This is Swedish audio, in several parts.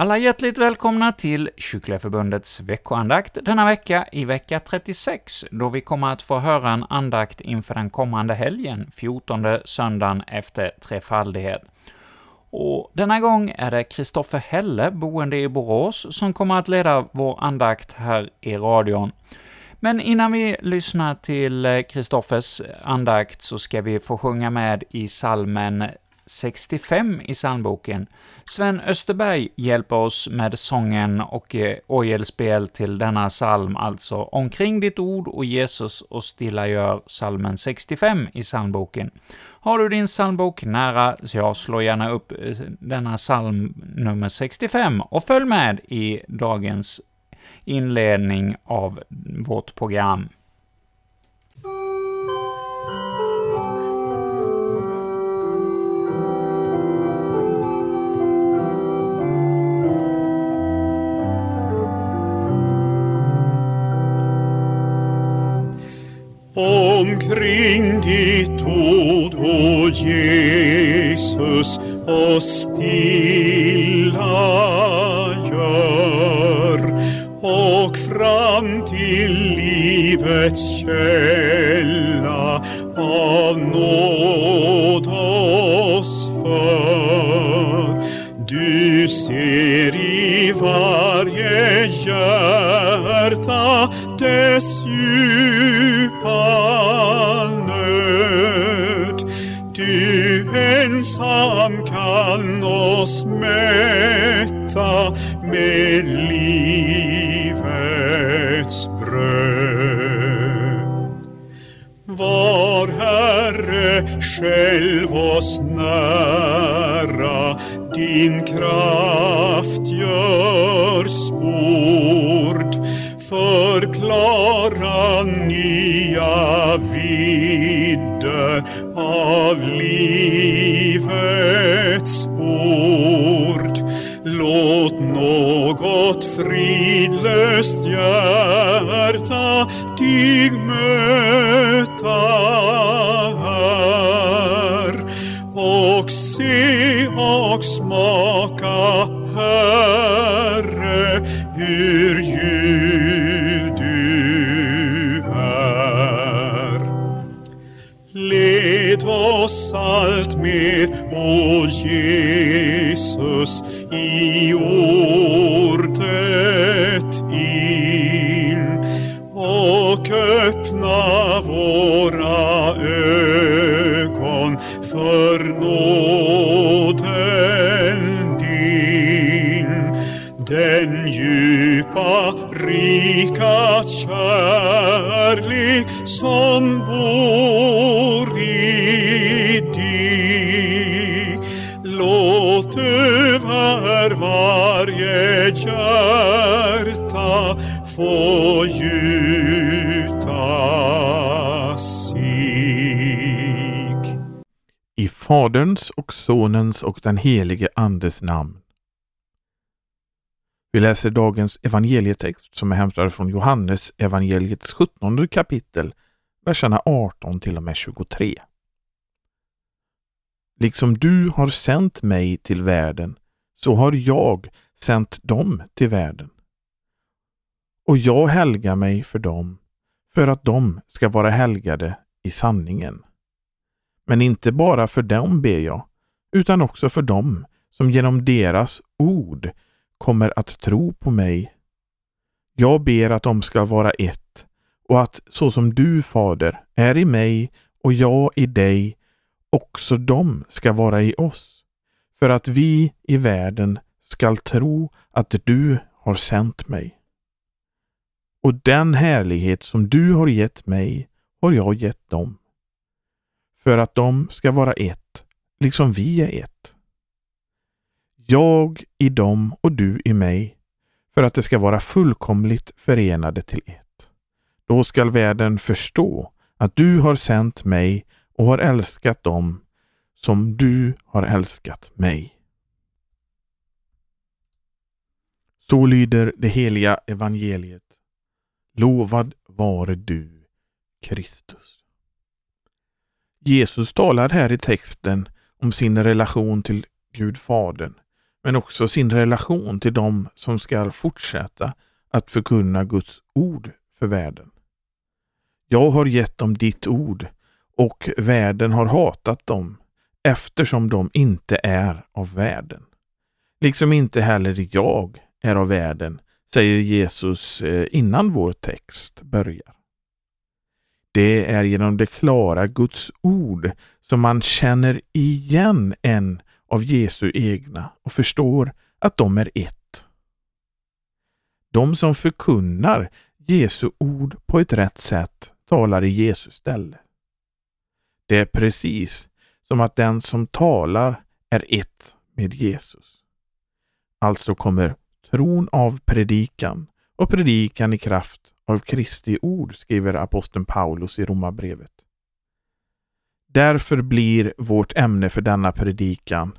alla hjärtligt välkomna till Kycklingeförbundets veckoandakt denna vecka i vecka 36, då vi kommer att få höra en andakt inför den kommande helgen, 14 söndagen efter trefaldighet. Och denna gång är det Kristoffer Helle, boende i Borås, som kommer att leda vår andakt här i radion. Men innan vi lyssnar till Kristoffers andakt så ska vi få sjunga med i salmen 65 i psalmboken. Sven Österberg hjälper oss med sången och eh, orgelspel till denna psalm, alltså Omkring ditt ord och Jesus och stilla gör psalmen 65 i psalmboken. Har du din psalmbok nära, så jag slår gärna upp eh, denna psalm nummer 65 och följ med i dagens inledning av vårt program. Omkring ditt ord, o Jesus, och stilla gör och fram till livets källa av nåd oss för. Du ser i varje hjärta dess Han kan oss mätta med livets bröd. Var Herre själv oss nära, din kraft förklara nya vidder av livets ord. Låt något fridlöst hjärta dig möta oss allt mer o Jesus, i ordet in och öppna våra ögon för nåden din. Den djupa, rika kärlek som bor i Över varje hjärta få gjuta sig. I Faderns och Sonens och den helige Andes namn. Vi läser dagens evangelietext som är hämtad från Johannes evangeliets 17 kapitel, verserna 18 till och med 23. Liksom du har sänt mig till världen, så har jag sänt dem till världen. Och jag helgar mig för dem, för att de ska vara helgade i sanningen. Men inte bara för dem ber jag, utan också för dem som genom deras ord kommer att tro på mig. Jag ber att de ska vara ett och att så som du, Fader, är i mig och jag i dig, också de ska vara i oss, för att vi i världen skall tro att du har sänt mig. Och den härlighet som du har gett mig har jag gett dem, för att de ska vara ett, liksom vi är ett jag i dem och du i mig, för att det ska vara fullkomligt förenade till ett. Då skall världen förstå att du har sänt mig och har älskat dem som du har älskat mig. Så lyder det heliga evangeliet. Lovad vare du, Kristus. Jesus talar här i texten om sin relation till Gud Fadern men också sin relation till dem som ska fortsätta att förkunna Guds ord för världen. Jag har gett dem ditt ord och världen har hatat dem eftersom de inte är av världen. Liksom inte heller jag är av världen, säger Jesus eh, innan vår text börjar. Det är genom det klara Guds ord som man känner igen en av Jesu egna och förstår att de är ett. De som förkunnar Jesu ord på ett rätt sätt talar i Jesu ställe. Det är precis som att den som talar är ett med Jesus. Alltså kommer tron av predikan och predikan i kraft av Kristi ord, skriver aposteln Paulus i Romarbrevet. Därför blir vårt ämne för denna predikan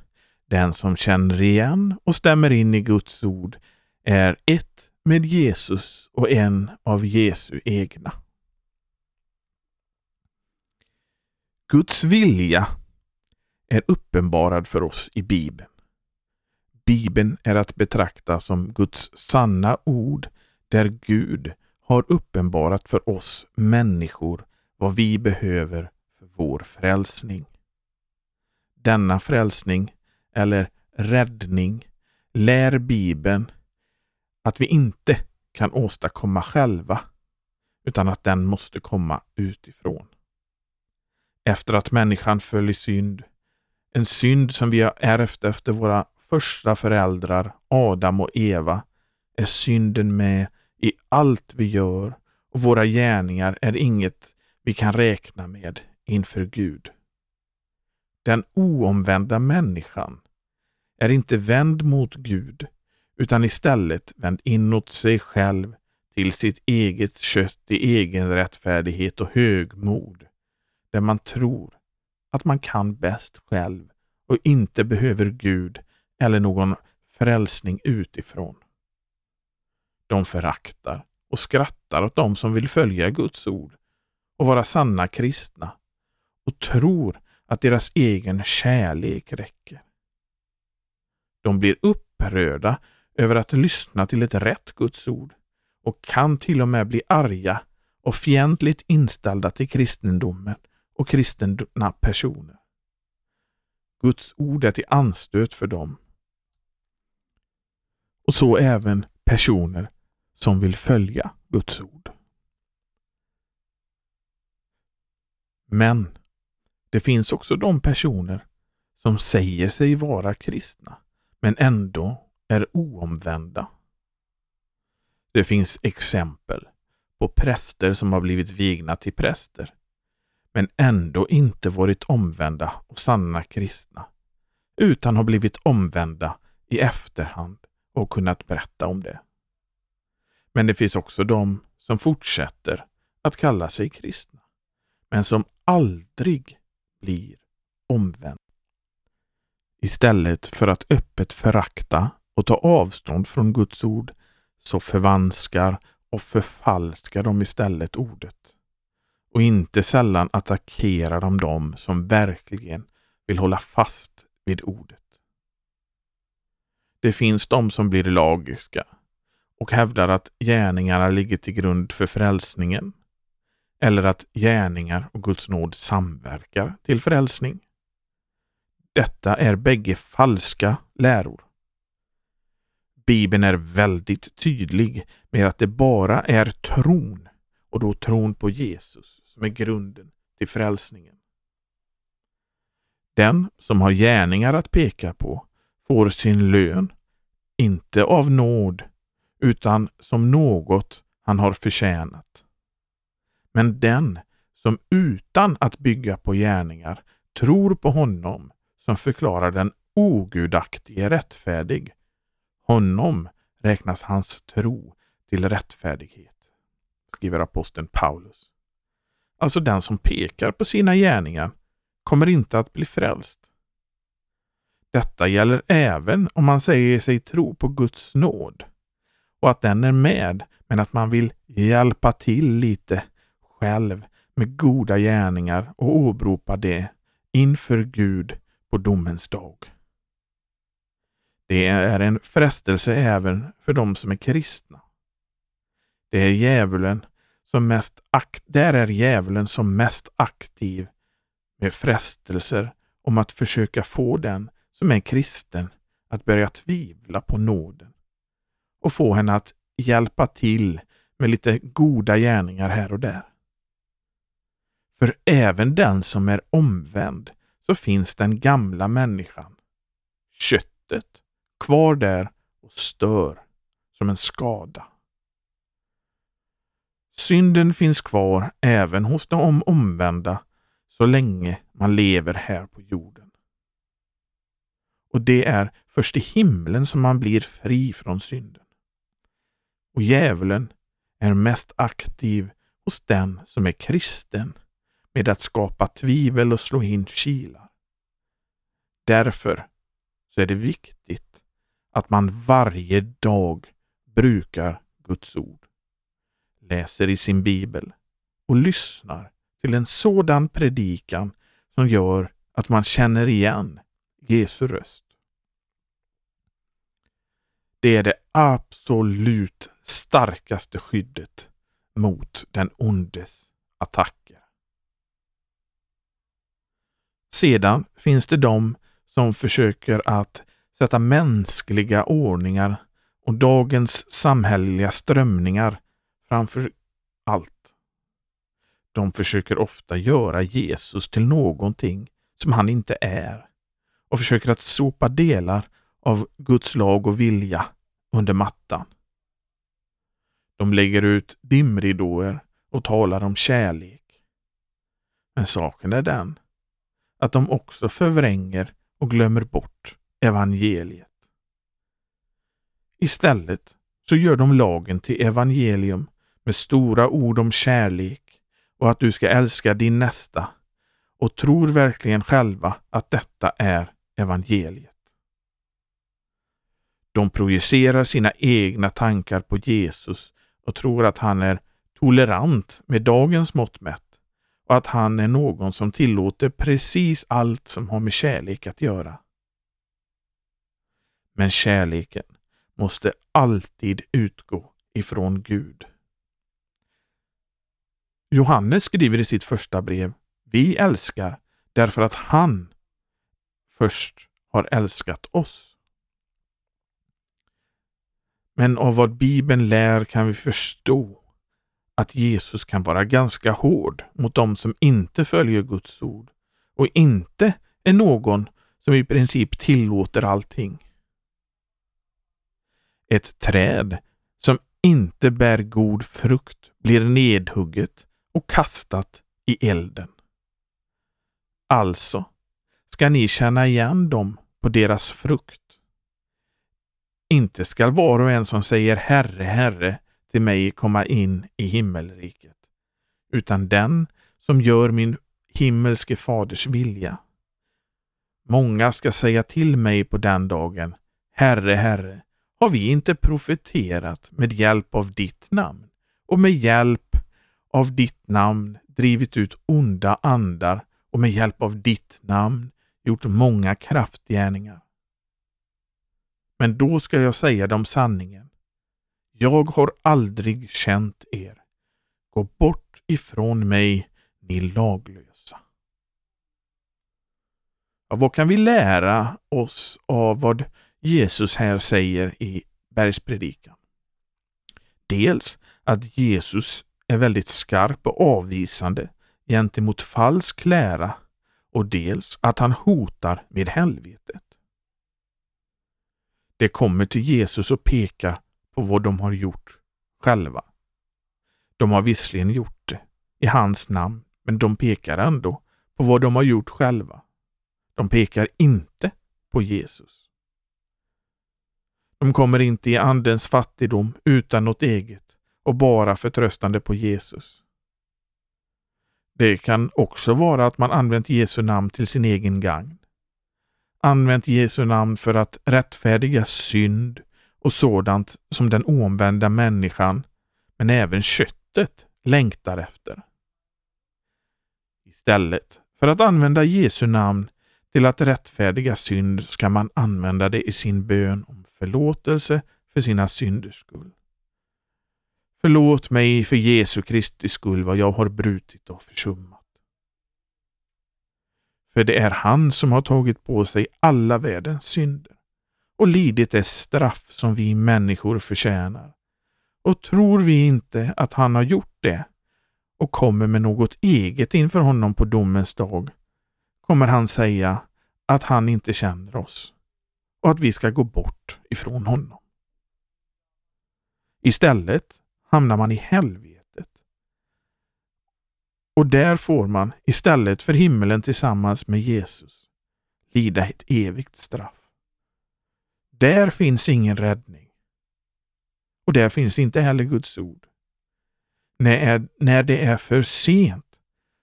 den som känner igen och stämmer in i Guds ord är ett med Jesus och en av Jesu egna. Guds vilja är uppenbarad för oss i Bibeln. Bibeln är att betrakta som Guds sanna ord där Gud har uppenbarat för oss människor vad vi behöver för vår frälsning. Denna frälsning, eller räddning, lär Bibeln att vi inte kan åstadkomma själva, utan att den måste komma utifrån. Efter att människan föll i synd, en synd som vi har ärvt efter våra första föräldrar Adam och Eva, är synden med i allt vi gör. Och våra gärningar är inget vi kan räkna med inför Gud. Den oomvända människan är inte vänd mot Gud utan istället vänd inåt sig själv till sitt eget kött i egen rättfärdighet och högmod, där man tror att man kan bäst själv och inte behöver Gud eller någon frälsning utifrån. De föraktar och skrattar åt dem som vill följa Guds ord och vara sanna kristna och tror att deras egen kärlek räcker. De blir upprörda över att lyssna till ett rätt Guds ord och kan till och med bli arga och fientligt inställda till kristendomen och kristna personer. Guds ord är till anstöt för dem. Och så även personer som vill följa Guds ord. Men det finns också de personer som säger sig vara kristna men ändå är oomvända. Det finns exempel på präster som har blivit vigna till präster men ändå inte varit omvända och sanna kristna utan har blivit omvända i efterhand och kunnat berätta om det. Men det finns också de som fortsätter att kalla sig kristna, men som aldrig blir omvända. Istället för att öppet förakta och ta avstånd från Guds ord så förvanskar och förfalskar de istället ordet. Och inte sällan attackerar de dem som verkligen vill hålla fast vid ordet. Det finns de som blir lagiska och hävdar att gärningarna ligger till grund för frälsningen eller att gärningar och Guds nåd samverkar till frälsning. Detta är bägge falska läror. Bibeln är väldigt tydlig med att det bara är tron, och då tron på Jesus, som är grunden till frälsningen. Den som har gärningar att peka på får sin lön, inte av nåd, utan som något han har förtjänat. Men den som utan att bygga på gärningar tror på honom som förklarar den ogudaktige rättfärdig, honom räknas hans tro till rättfärdighet, skriver aposteln Paulus. Alltså den som pekar på sina gärningar kommer inte att bli frälst. Detta gäller även om man säger sig tro på Guds nåd och att den är med, men att man vill hjälpa till lite själv med goda gärningar och åberopa det inför Gud på domens dag. Det är en frestelse även för de som är kristna. Det är djävulen som mest akt, där är djävulen som mest aktiv med frestelser om att försöka få den som är kristen att börja tvivla på nåden och få henne att hjälpa till med lite goda gärningar här och där. För även den som är omvänd så finns den gamla människan, köttet, kvar där och stör som en skada. Synden finns kvar även hos de omvända så länge man lever här på jorden. Och det är först i himlen som man blir fri från synden. Och djävulen är mest aktiv hos den som är kristen med att skapa tvivel och slå in kilar. Därför så är det viktigt att man varje dag brukar Guds ord, läser i sin bibel och lyssnar till en sådan predikan som gör att man känner igen Jesu röst. Det är det absolut starkaste skyddet mot den ondes attacker. Sedan finns det de som försöker att sätta mänskliga ordningar och dagens samhälleliga strömningar framför allt. De försöker ofta göra Jesus till någonting som han inte är och försöker att sopa delar av Guds lag och vilja under mattan. De lägger ut dimridåer och talar om kärlek. Men saken är den att de också förvränger och glömmer bort evangeliet. Istället så gör de lagen till evangelium med stora ord om kärlek och att du ska älska din nästa och tror verkligen själva att detta är evangeliet. De projicerar sina egna tankar på Jesus och tror att han är tolerant med dagens mått mätt och att han är någon som tillåter precis allt som har med kärlek att göra. Men kärleken måste alltid utgå ifrån Gud. Johannes skriver i sitt första brev Vi älskar därför att han först har älskat oss. Men av vad Bibeln lär kan vi förstå att Jesus kan vara ganska hård mot dem som inte följer Guds ord och inte är någon som i princip tillåter allting. Ett träd som inte bär god frukt blir nedhugget och kastat i elden. Alltså ska ni känna igen dem på deras frukt. Inte skall var och en som säger Herre, Herre till mig komma in i himmelriket, utan den som gör min himmelske faders vilja. Många ska säga till mig på den dagen, Herre, Herre, har vi inte profeterat med hjälp av ditt namn och med hjälp av ditt namn drivit ut onda andar och med hjälp av ditt namn gjort många kraftgärningar. Men då ska jag säga dem sanningen. Jag har aldrig känt er. Gå bort ifrån mig, ni laglösa. Ja, vad kan vi lära oss av vad Jesus här säger i bergspredikan? Dels att Jesus är väldigt skarp och avvisande gentemot falsk lära och dels att han hotar med helvetet. De kommer till Jesus och pekar på vad de har gjort själva. De har visserligen gjort det i hans namn, men de pekar ändå på vad de har gjort själva. De pekar inte på Jesus. De kommer inte i andens fattigdom utan något eget och bara förtröstande på Jesus. Det kan också vara att man använt Jesu namn till sin egen gagn. Använt Jesu namn för att rättfärdiga synd och sådant som den omvända människan, men även köttet, längtar efter. Istället för att använda Jesu namn till att rättfärdiga synd ska man använda det i sin bön om förlåtelse för sina synders skull. Förlåt mig för Jesu Kristi skull vad jag har brutit och försummat. För det är han som har tagit på sig alla världens synder och lidit det straff som vi människor förtjänar. Och tror vi inte att han har gjort det och kommer med något eget inför honom på domens dag, kommer han säga att han inte känner oss och att vi ska gå bort ifrån honom. Istället hamnar man i helvetet. Och där får man, istället för himmelen tillsammans med Jesus, lida ett evigt straff. Där finns ingen räddning. Och där finns inte heller Guds ord. När, när det är för sent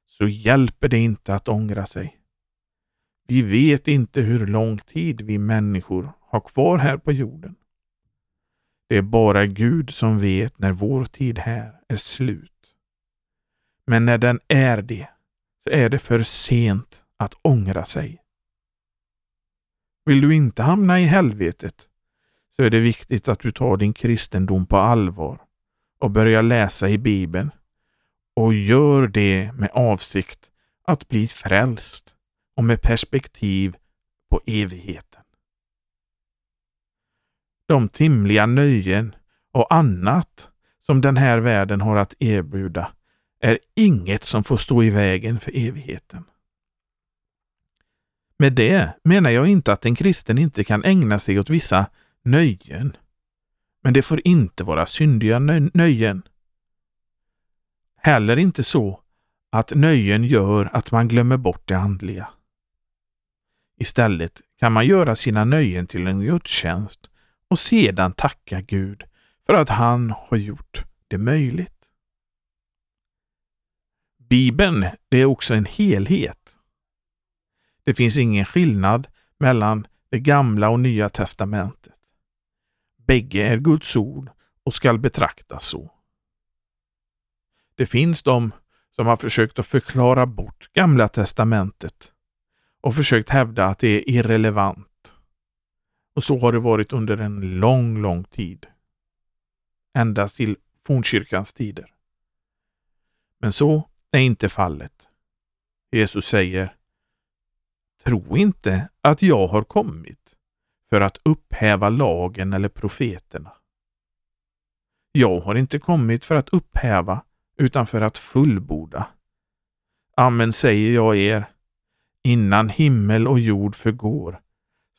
så hjälper det inte att ångra sig. Vi vet inte hur lång tid vi människor har kvar här på jorden. Det är bara Gud som vet när vår tid här är slut. Men när den är det, så är det för sent att ångra sig. Vill du inte hamna i helvetet, så är det viktigt att du tar din kristendom på allvar och börjar läsa i Bibeln och gör det med avsikt att bli frälst och med perspektiv på evigheten. De timliga nöjen och annat som den här världen har att erbjuda är inget som får stå i vägen för evigheten. Med det menar jag inte att en kristen inte kan ägna sig åt vissa nöjen. Men det får inte vara syndiga nöjen. Heller inte så att nöjen gör att man glömmer bort det andliga. Istället kan man göra sina nöjen till en gudstjänst och sedan tacka Gud för att han har gjort det möjligt. Bibeln det är också en helhet. Det finns ingen skillnad mellan det gamla och nya testamentet. Bägge är Guds ord och skall betraktas så. Det finns de som har försökt att förklara bort Gamla testamentet och försökt hävda att det är irrelevant. Och så har det varit under en lång, lång tid. Ända till fornkyrkans tider. Men så är inte fallet. Jesus säger Tro inte att jag har kommit för att upphäva lagen eller profeterna. Jag har inte kommit för att upphäva utan för att fullborda. Amen säger jag er, innan himmel och jord förgår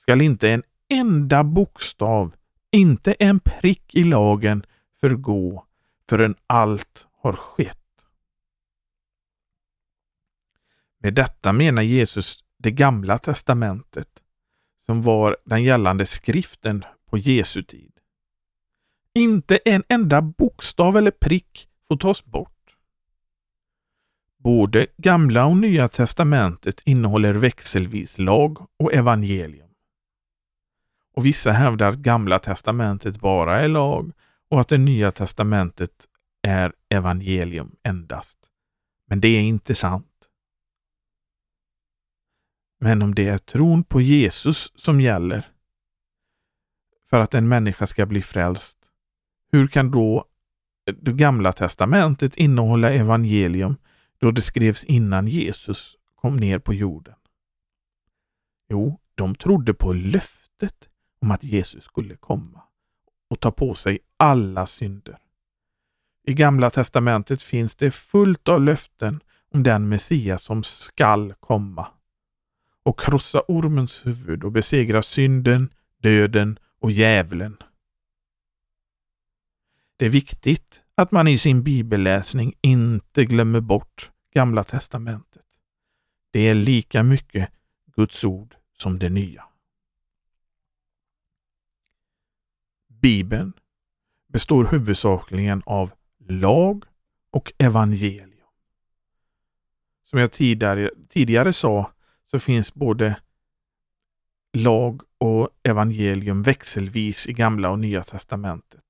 skall inte en enda bokstav, inte en prick i lagen förgå förrän allt har skett. Med detta menar Jesus det gamla testamentet som var den gällande skriften på Jesu tid. Inte en enda bokstav eller prick får tas bort. Både Gamla och Nya testamentet innehåller växelvis lag och evangelium. Och Vissa hävdar att Gamla testamentet bara är lag och att det Nya testamentet är evangelium endast. Men det är inte sant. Men om det är tron på Jesus som gäller för att en människa ska bli frälst, hur kan då det gamla testamentet innehålla evangelium då det skrevs innan Jesus kom ner på jorden? Jo, de trodde på löftet om att Jesus skulle komma och ta på sig alla synder. I Gamla testamentet finns det fullt av löften om den Messias som skall komma och krossa ormens huvud och besegra synden, döden och djävulen. Det är viktigt att man i sin bibelläsning inte glömmer bort Gamla testamentet. Det är lika mycket Guds ord som det nya. Bibeln består huvudsakligen av lag och evangelium. Som jag tidigare, tidigare sa så finns både lag och evangelium växelvis i Gamla och Nya testamentet.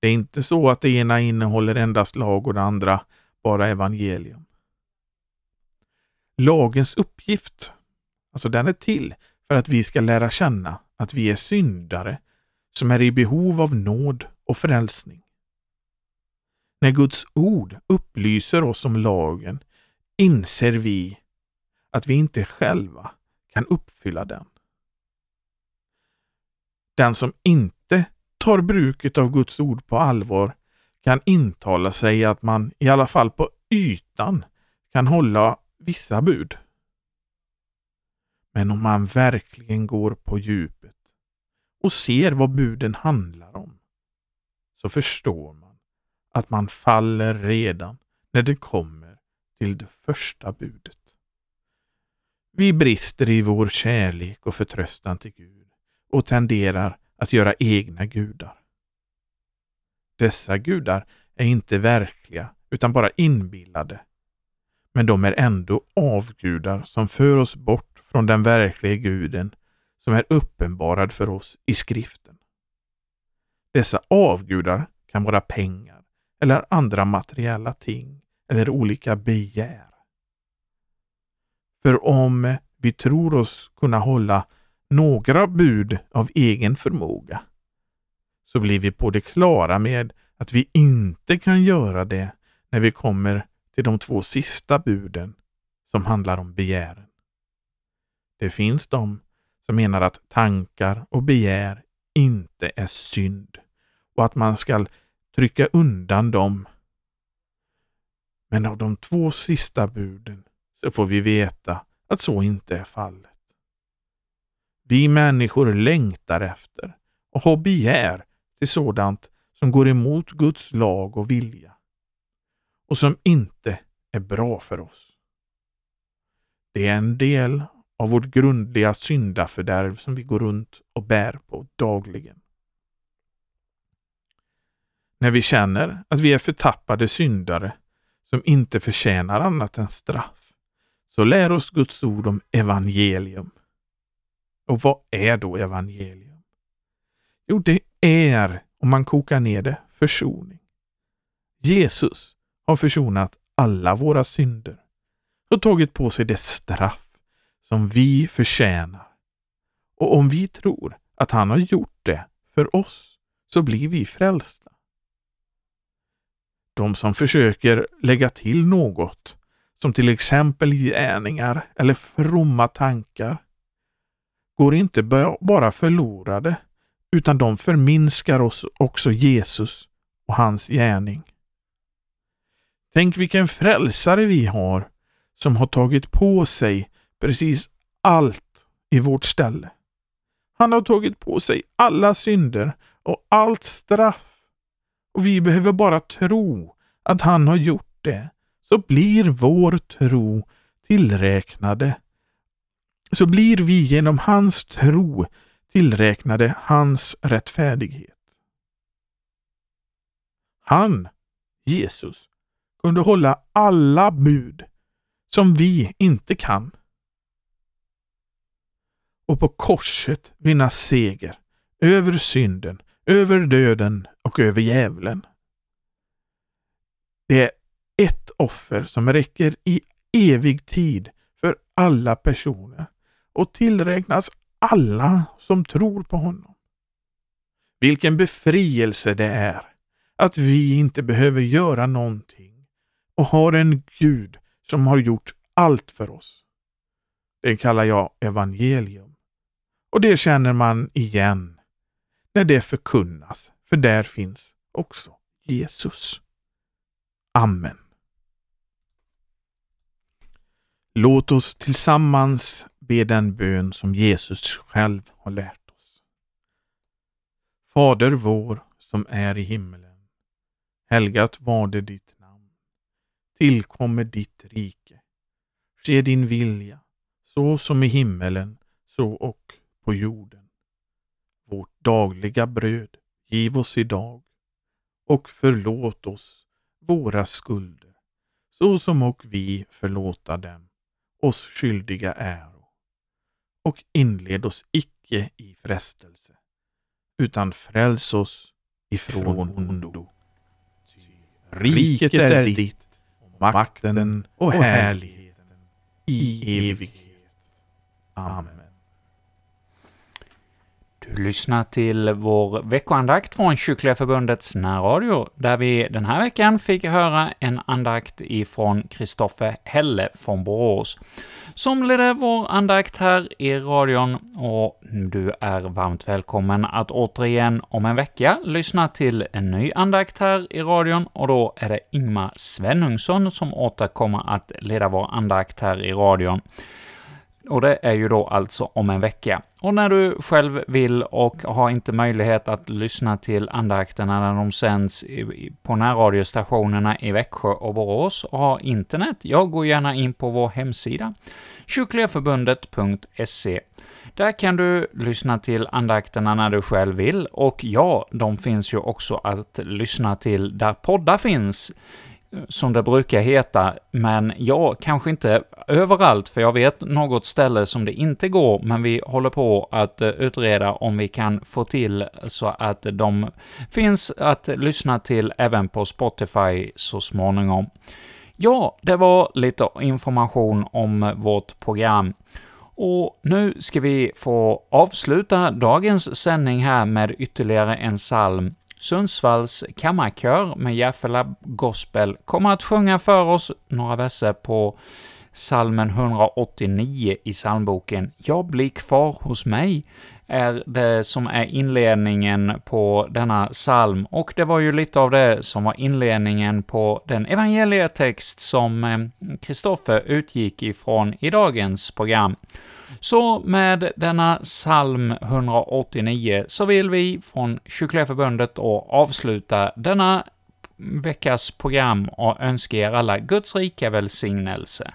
Det är inte så att det ena innehåller endast lag och det andra bara evangelium. Lagens uppgift Alltså den är till för att vi ska lära känna att vi är syndare som är i behov av nåd och frälsning. När Guds ord upplyser oss om lagen inser vi att vi inte själva kan uppfylla den. Den som inte tar bruket av Guds ord på allvar kan intala sig att man i alla fall på ytan kan hålla vissa bud. Men om man verkligen går på djupet och ser vad buden handlar om, så förstår man att man faller redan när det kommer till det första budet. Vi brister i vår kärlek och förtröstan till Gud och tenderar att göra egna gudar. Dessa gudar är inte verkliga utan bara inbillade. Men de är ändå avgudar som för oss bort från den verkliga guden som är uppenbarad för oss i skriften. Dessa avgudar kan vara pengar eller andra materiella ting eller olika begär. För om vi tror oss kunna hålla några bud av egen förmåga så blir vi på det klara med att vi inte kan göra det när vi kommer till de två sista buden som handlar om begären. Det finns de som menar att tankar och begär inte är synd och att man ska trycka undan dem. Men av de två sista buden så får vi veta att så inte är fallet. Vi människor längtar efter och har begär till sådant som går emot Guds lag och vilja och som inte är bra för oss. Det är en del av vårt grundliga syndafördärv som vi går runt och bär på dagligen. När vi känner att vi är förtappade syndare som inte förtjänar annat än straff, så lär oss Guds ord om evangelium. Och vad är då evangelium? Jo, det är, om man kokar ner det, försoning. Jesus har försonat alla våra synder och tagit på sig det straff som vi förtjänar. Och om vi tror att han har gjort det för oss så blir vi frälsta. De som försöker lägga till något, som till exempel gärningar eller fromma tankar, går inte bara förlorade, utan de förminskar oss också Jesus och hans gärning. Tänk vilken frälsare vi har som har tagit på sig precis allt i vårt ställe. Han har tagit på sig alla synder och allt straff. Och vi behöver bara tro att han har gjort det, så blir vår tro tillräknade. Så blir vi genom hans tro tillräknade hans rättfärdighet. Han, Jesus, kunde hålla alla bud som vi inte kan. Och på korset vinna seger över synden, över döden och över djävulen. Det är ett offer som räcker i evig tid för alla personer och tillräknas alla som tror på honom. Vilken befrielse det är att vi inte behöver göra någonting och har en Gud som har gjort allt för oss. Det kallar jag evangelium. Och det känner man igen när det förkunnas, för där finns också Jesus. Amen. Låt oss tillsammans be den bön som Jesus själv har lärt oss. Fader vår som är i himmelen. Helgat var det ditt namn. Tillkommer ditt rike. Ske din vilja, så som i himmelen, så och på jorden. Vårt dagliga bröd giv oss idag och förlåt oss våra skulder, så som och vi förlåta dem oss skyldiga äro. Och inled oss icke i frestelse, utan fräls oss ifrån ondo. Riket är ditt, makten och härligheten i evighet. Amen. Du lyssnar till vår veckoandakt från Kyrkliga Förbundets närradio, där vi den här veckan fick höra en andakt ifrån Kristoffer Helle från Borås, som ledde vår andakt här i radion, och du är varmt välkommen att återigen om en vecka lyssna till en ny andakt här i radion, och då är det Ingmar Svenungsson som återkommer att leda vår andakt här i radion. Och det är ju då alltså om en vecka. Och när du själv vill och har inte möjlighet att lyssna till andakterna när de sänds på närradiostationerna i Växjö och Borås och har internet, jag går gärna in på vår hemsida, kyrkligaförbundet.se. Där kan du lyssna till andakterna när du själv vill, och ja, de finns ju också att lyssna till där poddar finns som det brukar heta, men ja, kanske inte överallt, för jag vet något ställe som det inte går, men vi håller på att eh, utreda om vi kan få till så att de finns att lyssna till även på Spotify så småningom. Ja, det var lite information om vårt program. Och nu ska vi få avsluta dagens sändning här med ytterligare en psalm Sundsvalls kammarkör med Järfälla Gospel kommer att sjunga för oss några verser på salmen 189 i psalmboken. ”Jag blir kvar hos mig” är det som är inledningen på denna psalm, och det var ju lite av det som var inledningen på den evangelietext som eh, Kristoffer utgick ifrån i dagens program. Så med denna psalm 189 så vill vi från Kyrkliga Förbundet avsluta denna veckas program och önska er alla Guds rika välsignelse.